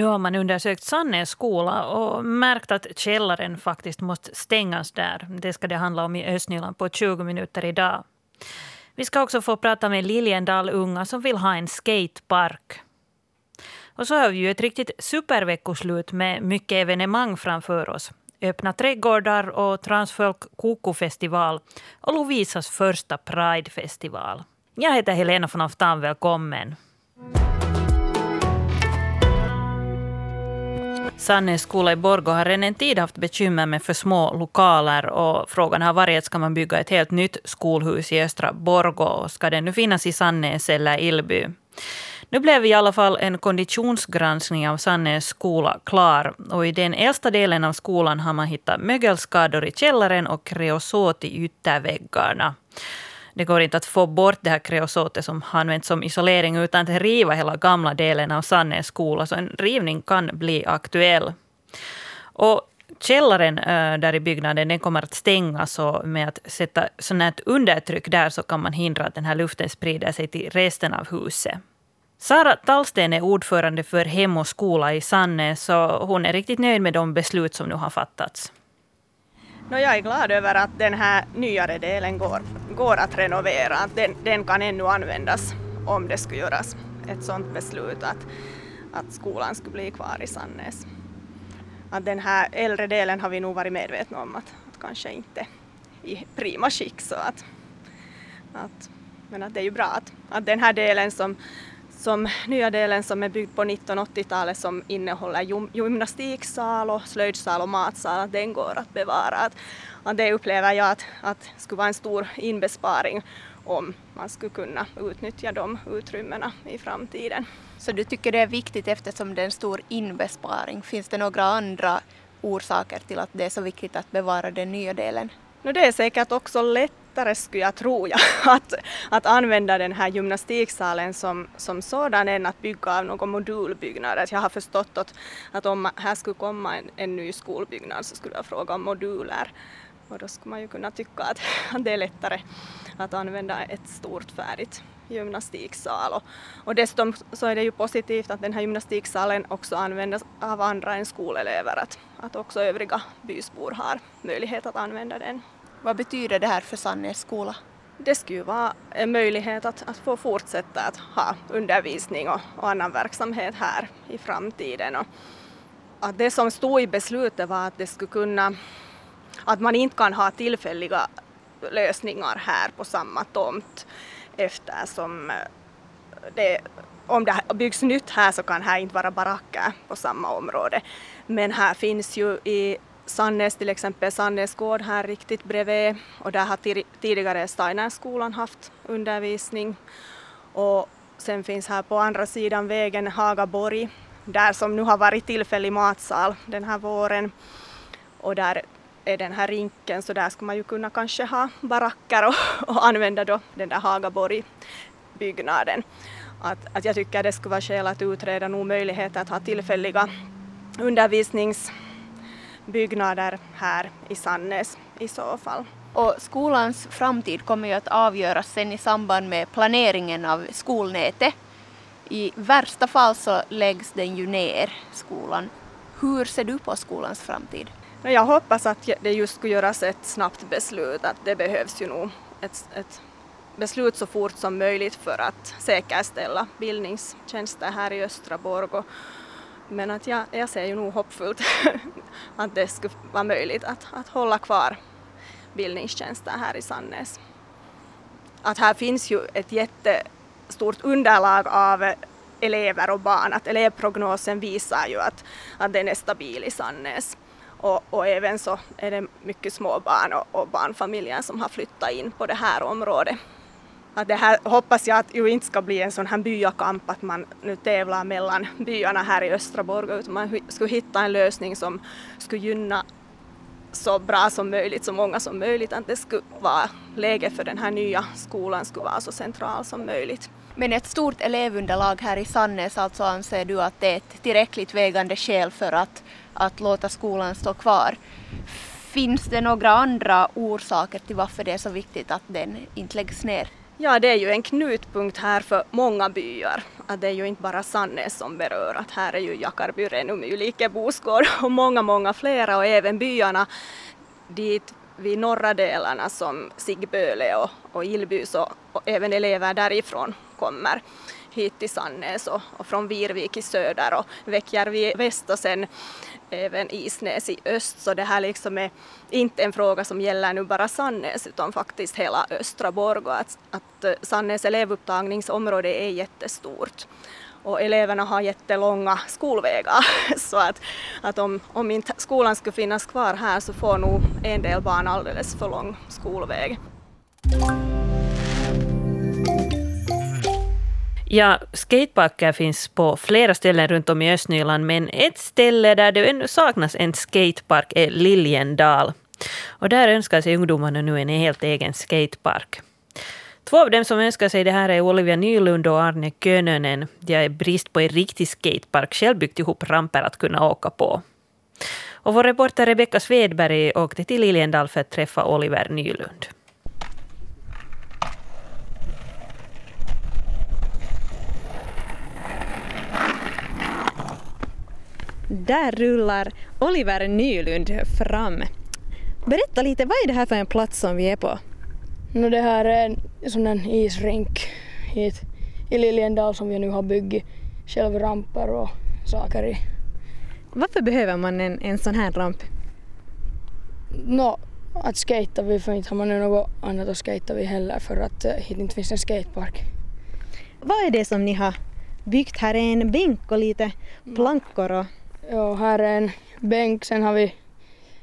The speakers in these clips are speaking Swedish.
Nu har man undersökt Sannäs skola och märkt att källaren faktiskt måste stängas där. Det ska det handla om i Östnyland på 20 minuter idag. Vi ska också få prata med Liljendal unga som vill ha en skatepark. Och så har vi ju ett riktigt superveckoslut med mycket evenemang framför oss. Öppna trädgårdar och Transfolk Koko-festival och Lovisas första Pride-festival. Jag heter Helena von Aftan, välkommen. Sannäs skola i Borgå har redan en tid haft bekymmer med för små lokaler och frågan har varit ska man bygga ett helt nytt skolhus i östra Borgå ska det nu finnas i Sannäs eller Ilby. Nu blev i alla fall en konditionsgranskning av Sannäs skola klar och i den äldsta delen av skolan har man hittat mögelskador i källaren och kreosot i ytterväggarna. Det går inte att få bort det här kreosotet som används som isolering utan att riva hela gamla delen av Sannäs skola. Så alltså, en rivning kan bli aktuell. Och källaren eh, där i byggnaden den kommer att stängas och med att sätta sånt undertryck där så kan man hindra att den här luften sprider sig till resten av huset. Sara Tallsten är ordförande för Hem och skola i Sannäs och hon är riktigt nöjd med de beslut som nu har fattats. No, jag är glad över att den här nyare delen går, går att renovera. Att den, den kan ännu användas om det skulle göras ett sådant beslut att, att skolan skulle bli kvar i Sannäs. Att den här äldre delen har vi nog varit medvetna om att, att kanske inte i prima skick. Så att, att, men att det är ju bra att, att den här delen som som nya delen som är byggd på 1980-talet som innehåller gymnastiksal och slöjdsal och matsal, att den går att bevara. Att, att det upplever jag att, att skulle vara en stor inbesparing om man skulle kunna utnyttja de utrymmena i framtiden. Så du tycker det är viktigt eftersom det är en stor inbesparing. Finns det några andra orsaker till att det är så viktigt att bevara den nya delen? No, det är säkert också lättare skulle jag tro ja, att, att använda den här gymnastiksalen som, som sådan än att bygga av någon modulbyggnad. Alltså jag har förstått att, att om här skulle komma en, en ny skolbyggnad så skulle jag fråga om moduler. Och då skulle man ju kunna tycka att, att det är lättare att använda ett stort färdigt gymnastiksal. Och, och dessutom så är det ju positivt att den här gymnastiksalen också används av andra än skolelever, att, att också övriga bysbor har möjlighet att använda den. Vad betyder det här för Sannäs skola? Det skulle vara en möjlighet att, att få fortsätta att ha undervisning och, och annan verksamhet här i framtiden. Och att det som stod i beslutet var att det skulle kunna, att man inte kan ha tillfälliga lösningar här på samma tomt eftersom eh, det, om det byggs nytt här så kan här inte vara baracker på samma område. Men här finns ju i Sannäs till exempel, Sannäs gård här riktigt bredvid och där har tidigare Steinerskolan haft undervisning. Och sen finns här på andra sidan vägen Hagaborg, där som nu har varit tillfällig matsal den här våren. Och där är den här rinken så där skulle man ju kunna kanske ha baracker och, och använda då den där Hagaborg-byggnaden. Att, att jag tycker det skulle vara skäl att utreda nog möjligheter att ha tillfälliga undervisningsbyggnader här i Sannäs i så fall. Och skolans framtid kommer ju att avgöras sen i samband med planeringen av skolnätet. I värsta fall så läggs den ju ner, skolan. Hur ser du på skolans framtid? Jag hoppas att det just skulle göras ett snabbt beslut, att det behövs ju nog ett, ett beslut så fort som möjligt för att säkerställa bildningstjänster här i östra Borgå. Men att jag, jag ser ju nog hoppfullt att det skulle vara möjligt att, att hålla kvar bildningstjänster här i Sannäs. Att här finns ju ett jättestort underlag av elever och barn, att elevprognosen visar ju att, att den är stabil i Sannäs. Och, och även så är det mycket små barn och, och barnfamiljer som har flyttat in på det här området. Att det här hoppas jag att ju inte ska bli en sån här byakamp att man nu tävlar mellan byarna här i östra Borgå utan man skulle hitta en lösning som skulle gynna så bra som möjligt, så många som möjligt, att det skulle vara läge för den här nya skolan skulle vara så central som möjligt. Men ett stort elevunderlag här i Sannäs, alltså anser du att det är ett tillräckligt vägande skäl för att, att låta skolan stå kvar? Finns det några andra orsaker till varför det är så viktigt att den inte läggs ner? Ja, det är ju en knutpunkt här för många byar. Att det är ju inte bara Sannäs som berör, att här är ju Jakarby, Renum, Ylike, Boskår och många, många flera och även byarna dit vid norra delarna som Sigböle och, och Ilby så, och även elever därifrån kommer hit till Sannäs och, och från Virvik i söder och Väckjärvi i väst och sen även Isnäs i öst. Så det här liksom är inte en fråga som gäller nu bara Sannäs utan faktiskt hela östra Borgå. Att, att eh, Sannäs elevupptagningsområde är jättestort och eleverna har jättelånga skolvägar. Så att, att om, om inte skolan skulle finnas kvar här så får nog en del barn alldeles för lång skolväg. Ja, skateparker finns på flera ställen runt om i Östnyland, men ett ställe där det ännu saknas en skatepark är Liljendal. Och där önskar sig ungdomarna nu en helt egen skatepark. Två av dem som önskar sig det här är Olivia Nylund och Arne Könönen. De har brist på en riktig skatepark själv byggt ihop ramper att kunna åka på. Och vår reporter Rebecka Svedberg åkte till Liljendal för att träffa Oliver Nylund. Där rullar Oliver Nylund fram. Berätta lite, vad är det här för en plats som vi är på? No, det här är en sån där isrink hit i Liljendal som vi nu har byggt själva ramper och saker i. Varför behöver man en, en sån här ramp? Nå, att skata vi för inte har man något annat att skata vi heller för att uh, hit inte finns en skatepark. Vad är det som ni har byggt? Här är en bänk och lite plankor och... Ja, här är en bänk. Sen har vi,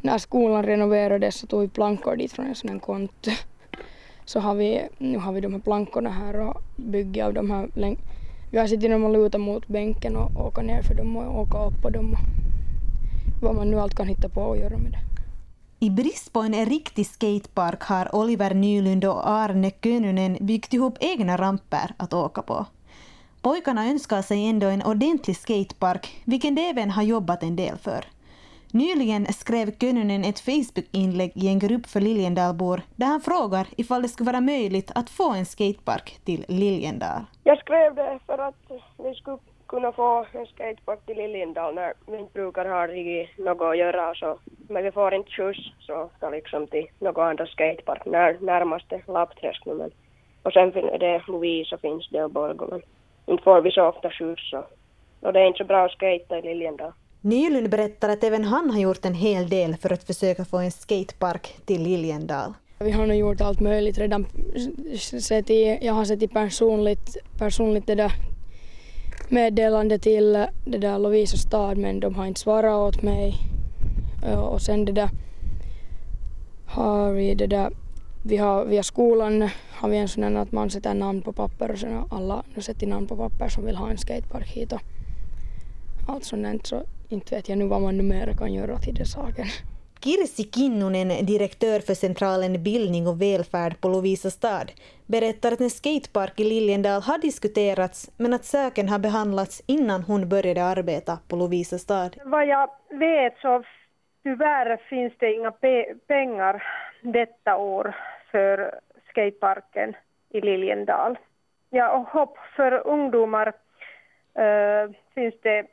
när skolan renoverades så tog vi plankor dit från en sån här konto så har vi, nu har vi de här plankorna här och bygger av de här vi har sett dem och lutat mot bänken och åka ner för dem och åka upp på dem. Vad man nu allt kan hitta på att göra med det. I brist på en riktig skatepark har Oliver Nylund och Arne Könönen byggt ihop egna ramper att åka på. Pojkarna önskar sig ändå en ordentlig skatepark, vilken de även har jobbat en del för. Nyligen skrev Könönen ett Facebook-inlägg i en grupp för Liljendalbor där han frågar ifall det skulle vara möjligt att få en skatepark till Liljendal. Jag skrev det för att vi skulle kunna få en skatepark till Liljendal när vi inte brukar ha något att göra så, men vi får inte skjuts så ska liksom till någon annan skatepark när, närmaste Lappträsk och sen är det Louise och finns det och Borgåmen inte får vi så ofta skjuts så och det är inte så bra att skata i Liljendal. Nylund berättar att även han har gjort en hel del för att försöka få en skatepark till Liljendal. Vi har nog gjort allt möjligt redan. Sett i, jag har sett i personligt, personligt det där meddelande till det där Lovisa stad men de har inte svarat åt mig. Och sen det där har vi det där vi har via skolan har vi en sån att man sätter namn på papper och sen alla sätter namn på papper som vill ha en skatepark hit och allt sånt så inte vet jag nu vad man numera kan göra till den saken. Kirsi Kinnunen, direktör för Centralen Bildning och välfärd på Lovisa stad, berättar att en skatepark i Liljendal har diskuterats men att saken har behandlats innan hon började arbeta på Lovisa stad. Vad jag vet så tyvärr finns det inga pe pengar detta år för skateparken i Liljendal. Ja, och hopp för ungdomar äh, finns det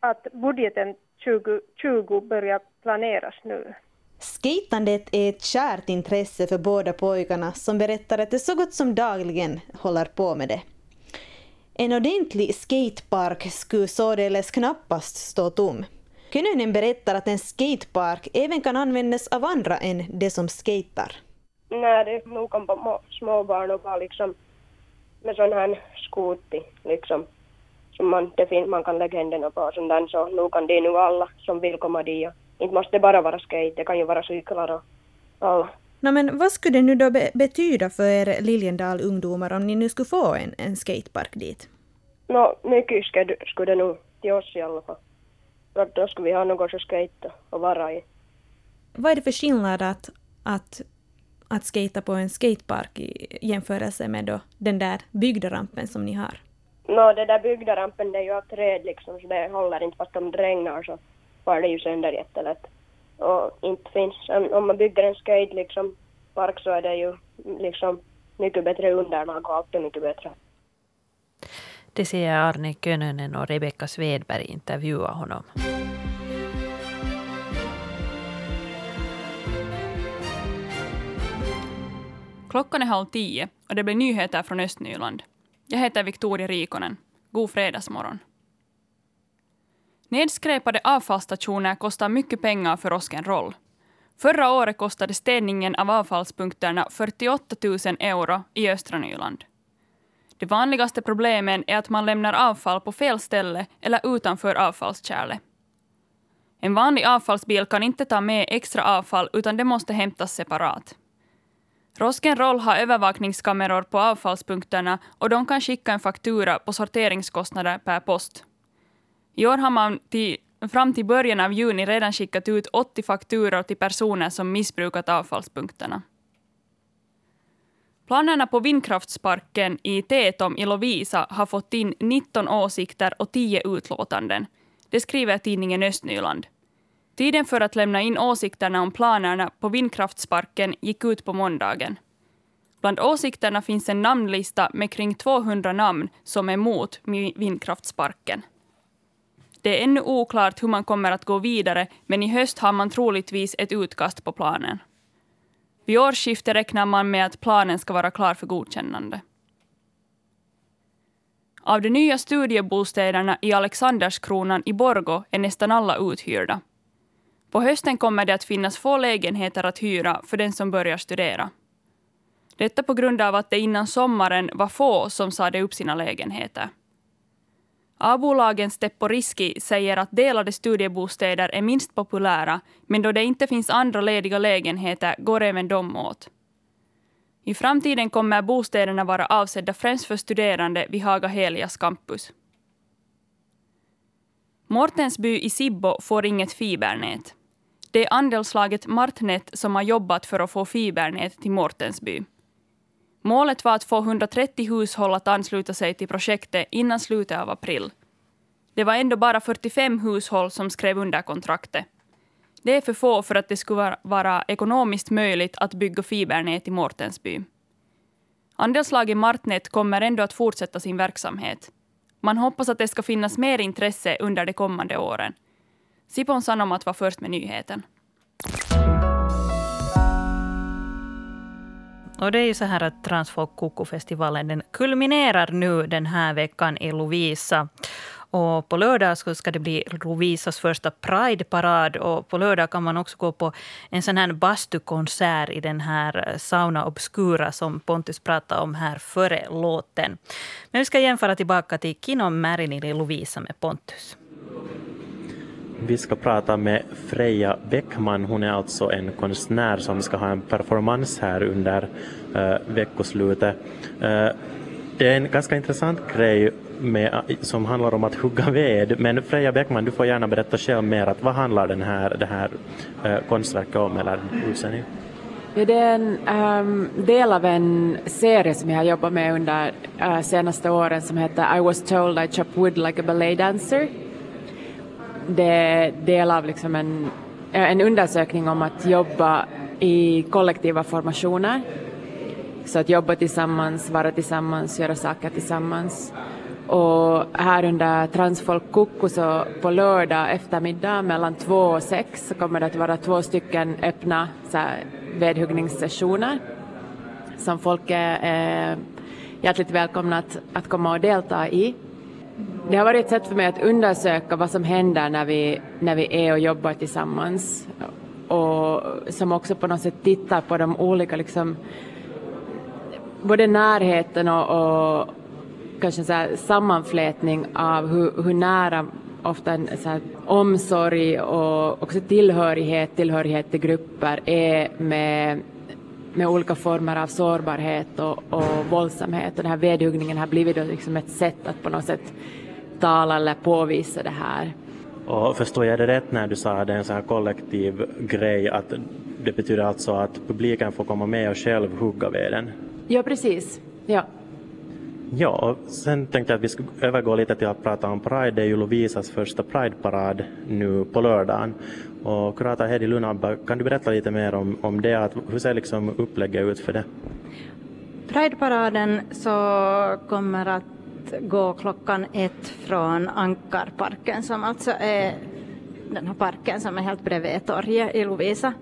att budgeten 2020 börjar planeras nu. Skatandet är ett kärt intresse för båda pojkarna som berättar att de så gott som dagligen håller på med det. En ordentlig skatepark skulle således knappast stå tom. Kynönen berättar att en skatepark även kan användas av andra än de som skater. Nej, det nog kan småbarn och bara liksom med sån här skoter liksom som man, det fin, man kan lägga händerna på och sånt så nu kan det nu alla som vill komma dit. Inte måste det bara vara skate, det kan ju vara cyklar och alla. No, men vad skulle det nu då be betyda för er Liljendal ungdomar om ni nu skulle få en, en skatepark dit? No, mycket skulle, skulle det nog till oss i alla fall. För då skulle vi ha något att skate och vara i. Vad är det för skillnad att, att, att skata på en skatepark i jämförelse med då den där byggda rampen som ni har? Nå, det där byggda rampen det är ju av träd liksom, så det håller inte fast om det regnar så far det ju sönder jättelätt. Och inte finns, om man bygger en skate liksom park så är det ju liksom mycket bättre underlag och allt är mycket bättre. Det säger Arne Könönen och Rebecka Svedberg intervjuar honom. Klockan är halv tio och det blir nyheter från Östnyland. Jag heter Victoria Rikonen. God fredagsmorgon. Nedskräpade avfallsstationer kostar mycket pengar för Roskenroll. Förra året kostade städningen av avfallspunkterna 48 000 euro i östra Nyland. De vanligaste problemen är att man lämnar avfall på fel ställe eller utanför avfallskärlet. En vanlig avfallsbil kan inte ta med extra avfall utan det måste hämtas separat. Roll har övervakningskameror på avfallspunkterna och de kan skicka en faktura på sorteringskostnader per post. I år har man till, fram till början av juni redan skickat ut 80 fakturor till personer som missbrukat avfallspunkterna. Planerna på vindkraftsparken i Tetom i Lovisa har fått in 19 åsikter och 10 utlåtanden. Det skriver tidningen Östnyland. Tiden för att lämna in åsikterna om planerna på vindkraftsparken gick ut på måndagen. Bland åsikterna finns en namnlista med kring 200 namn som är mot vindkraftsparken. Det är ännu oklart hur man kommer att gå vidare, men i höst har man troligtvis ett utkast på planen. Vid årsskiftet räknar man med att planen ska vara klar för godkännande. Av de nya studiebostäderna i Alexanderskronan i Borgo är nästan alla uthyrda. På hösten kommer det att finnas få lägenheter att hyra för den som börjar studera. Detta på grund av att det innan sommaren var få som sade upp sina lägenheter. A-bolagen Stepporiski säger att delade studiebostäder är minst populära, men då det inte finns andra lediga lägenheter går även de åt. I framtiden kommer bostäderna vara avsedda främst för studerande vid Haga Helias campus. Mortensby i Sibbo får inget fibernät. Det är andelslaget Martnet som har jobbat för att få fibernät till Mortensby. Målet var att få 130 hushåll att ansluta sig till projektet innan slutet av april. Det var ändå bara 45 hushåll som skrev under kontraktet. Det är för få för att det skulle vara ekonomiskt möjligt att bygga fibernät i Mortensby. Andelslaget Martnet kommer ändå att fortsätta sin verksamhet. Man hoppas att det ska finnas mer intresse under de kommande åren. Sipon Sanomat var först med nyheten. Och det är ju så här att Transfolk Koko-festivalen den kulminerar nu den här veckan i Lovisa. Och på lördag ska det bli Lovisas första Pride-parad och på lördag kan man också gå på en sån här bastukonsert i den här eh, Sauna Obscura som Pontus pratade om här före låten. Men vi ska jämföra tillbaka till Kino Marilyn i Lovisa med Pontus. Vi ska prata med Freja Bäckman. Hon är alltså en konstnär som ska ha en performance här under uh, veckoslutet. Uh, det är en ganska intressant grej med, eh, som handlar om att hugga ved. Men Freja Bäckman, du får gärna berätta själv mer. Att vad handlar den här, det här uh, konstverket om, eller utställningen? Ja, det är en um, del av en serie som jag har jobbat med under uh, senaste åren som heter I was told I chop wood like a ballet dancer det är del av liksom en, en undersökning om att jobba i kollektiva formationer. Så att jobba tillsammans, vara tillsammans, göra saker tillsammans. Och här under Transfolk Kukku så på lördag eftermiddag mellan två och sex så kommer det att vara två stycken öppna så här, vedhuggningssessioner som folk är, är hjärtligt välkomna att, att komma och delta i. Det har varit ett sätt för mig att undersöka vad som händer när vi, när vi är och jobbar tillsammans. Och som också på något sätt tittar på de olika, liksom, både närheten och, och kanske så här sammanflätning av hur, hur nära ofta en så här, omsorg och också tillhörighet, tillhörighet till grupper är med, med olika former av sårbarhet och, och våldsamhet. Och den här vedhuggningen har blivit då liksom ett sätt att på något sätt tala eller påvisa det här. Och förstår jag det rätt när du sa att det är en sån här kollektiv grej att det betyder alltså att publiken får komma med och själv hugga veden? Ja, precis. Ja. Ja, och sen tänkte jag att vi skulle övergå lite till att prata om Pride. Det är ju Lovisas första Pride-parad nu på lördagen. Och kurator Hedi Lunabba, kan du berätta lite mer om, om det? Att, hur ser liksom upplägget ut för det? Prideparaden så kommer att gå klockan ett från Ankarparken som alltså är den här parken som är helt bredvid torget i Lovisa.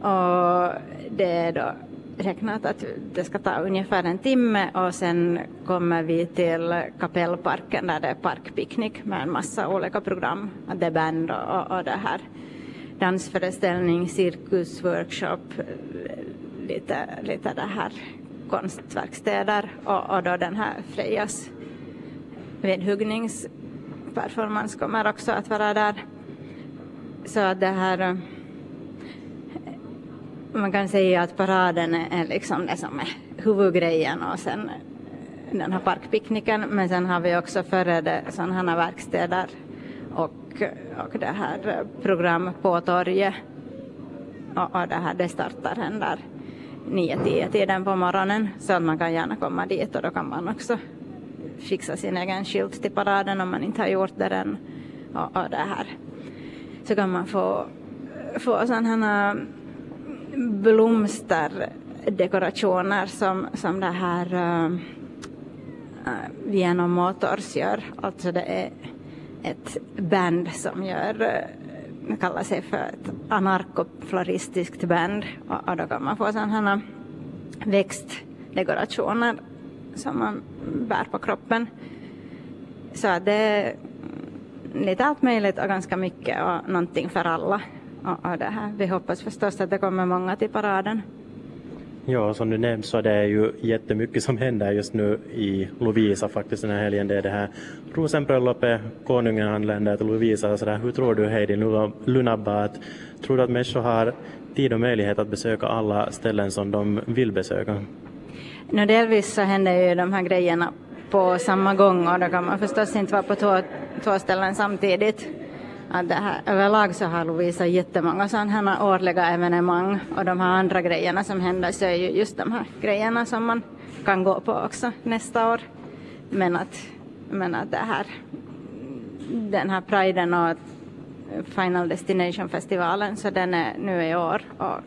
Och det är då räknat att det ska ta ungefär en timme och sen kommer vi till Kapellparken där det är parkpicknick med en massa olika program. Det är band och, och det här dansföreställning, cirkus, workshop, lite, lite det här konstverkstäder och, och då den här Frejas vedhuggningsperformance kommer också att vara där. Så att det här man kan säga att paraden är liksom det som är huvudgrejen och sen eh, den här parkpicknicken. Men sen har vi också före det sådana verkstäder och, och det här program på torget. Och, och det här det startar den där 9-10 tiden på morgonen. Så att man kan gärna komma dit och då kan man också fixa sin egen skylt till paraden om man inte har gjort det än. Och, och det här. Så kan man få, få sådana blomsterdekorationer som, som det här uh, Vienna Motors gör. Alltså det är ett band som gör, uh, kallar sig för ett anarkofloristiskt band och, och då kan man få sådana här växtdekorationer som man bär på kroppen. Så det är lite allt möjligt och ganska mycket och någonting för alla. Och, det här. Vi hoppas förstås att det kommer många till paraden. Ja, som du nämnde så det är ju jättemycket som händer just nu i Lovisa faktiskt den här helgen. Det är det här rosenbröllopet, konungen anländer till Lovisa. Så där. Hur tror du Heidi Lunabba, att, tror du att människor har tid och möjlighet att besöka alla ställen som de vill besöka? No, delvis så händer ju de här grejerna på samma gång och då kan man förstås inte vara på två, två ställen samtidigt att det här, överlag så har Lovisa jättemånga sådana här årliga evenemang och de här andra grejerna som händer så är ju just de här grejerna som man kan gå på också nästa år. Men att, men att det här, den här priden och Final Destination-festivalen så den är nu i år och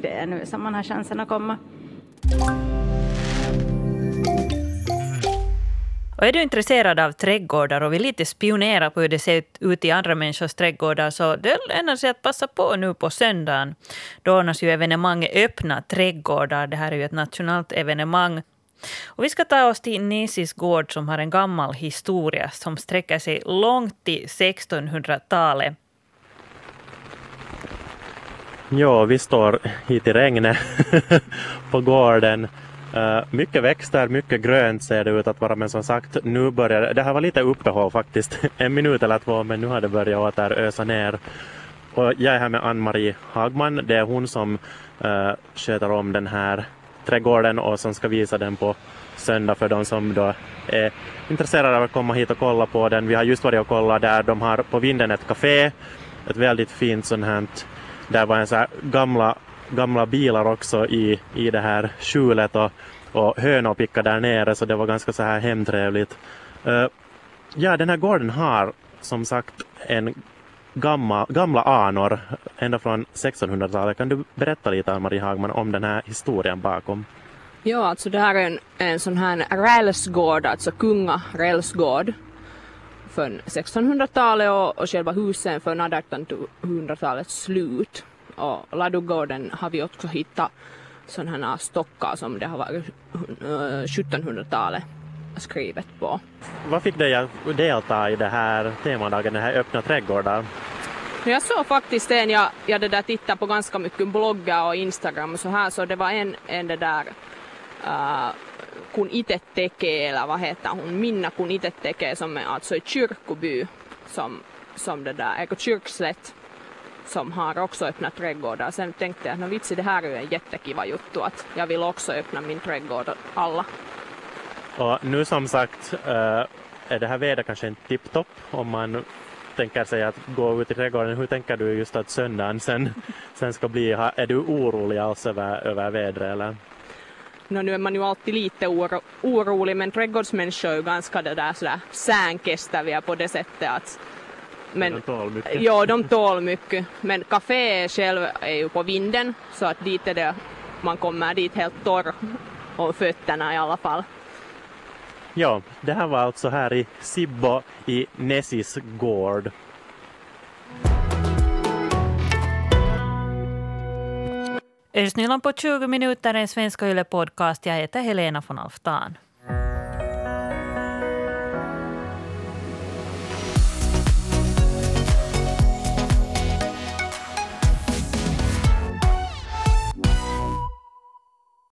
det är nu som man har chansen att komma. Och är du intresserad av trädgårdar och vill lite spionera på hur det ser ut i andra människors trädgårdar så det lönar sig att passa på nu på söndagen. Då ordnas ju evenemanget Öppna trädgårdar. Det här är ju ett nationellt evenemang. Och vi ska ta oss till Nesis gård som har en gammal historia som sträcker sig långt till 1600-talet. Ja, vi står hit i regnet på gården Uh, mycket växter, mycket grönt ser det ut att vara men som sagt nu börjar det här var lite uppehåll faktiskt, en minut eller två men nu har det börjat åter ösa ner. Och jag är här med Ann-Marie Hagman, det är hon som uh, sköter om den här trädgården och som ska visa den på söndag för de som då är intresserade av att komma hit och kolla på den. Vi har just varit och kollat där de har på vinden ett café, ett väldigt fint sånt här, där var en så här gamla gamla bilar också i, i det här skjulet och, och hönor picka där nere så det var ganska så här hemtrevligt. Uh, ja, den här gården har som sagt en gamla, gamla anor ända från 1600-talet. Kan du berätta lite, Ann-Marie Hagman, om den här historien bakom? Ja, alltså det här är en, en sån här rälsgård, alltså kungarälsgård från 1600-talet och, och själva husen från 1800-talets slut. Och ladugården har vi också hittat sådana här stockar som det har varit 1700-talet eh, skrivet på. Vad fick dig att delta i det här temadagen, den här öppna trädgårdar? Jag såg faktiskt en, jag, jag det där tittade på ganska mycket bloggar och Instagram och så här, så det var en, en det där uh, kun itse tekee, eller vad heter hon, Minna kun itse tekee, som är alltså i kyrkoby, som, som det där, eller kyrkslätt, som har också öppnat trädgårdar. Sen tänkte jag att vitsi det här är ju en jättekiva juttu att jag vill också öppna min trädgård åt alla. Och nu som sagt eh, är det här vädret kanske inte tipptopp om man tänker sig att gå ut i trädgården. Hur tänker du just att söndagen sen, sen ska bli? Är du orolig alls över, över vädret eller? No, nu är man ju alltid lite oro, orolig men trädgårdsmänniskor är ju ganska det där sådär sänkestäviga på det sättet att men, de tål mycket. Ja, de tål mycket. Men kafé själv är ju på vinden så att dit är det, man kommer dit helt torr och fötterna i alla fall. Ja, det här var alltså här i Sibbo i Nessis gård. Östnyland på 20 minuter, en svenska Yle podcast. Jag heter Helena von Alftan.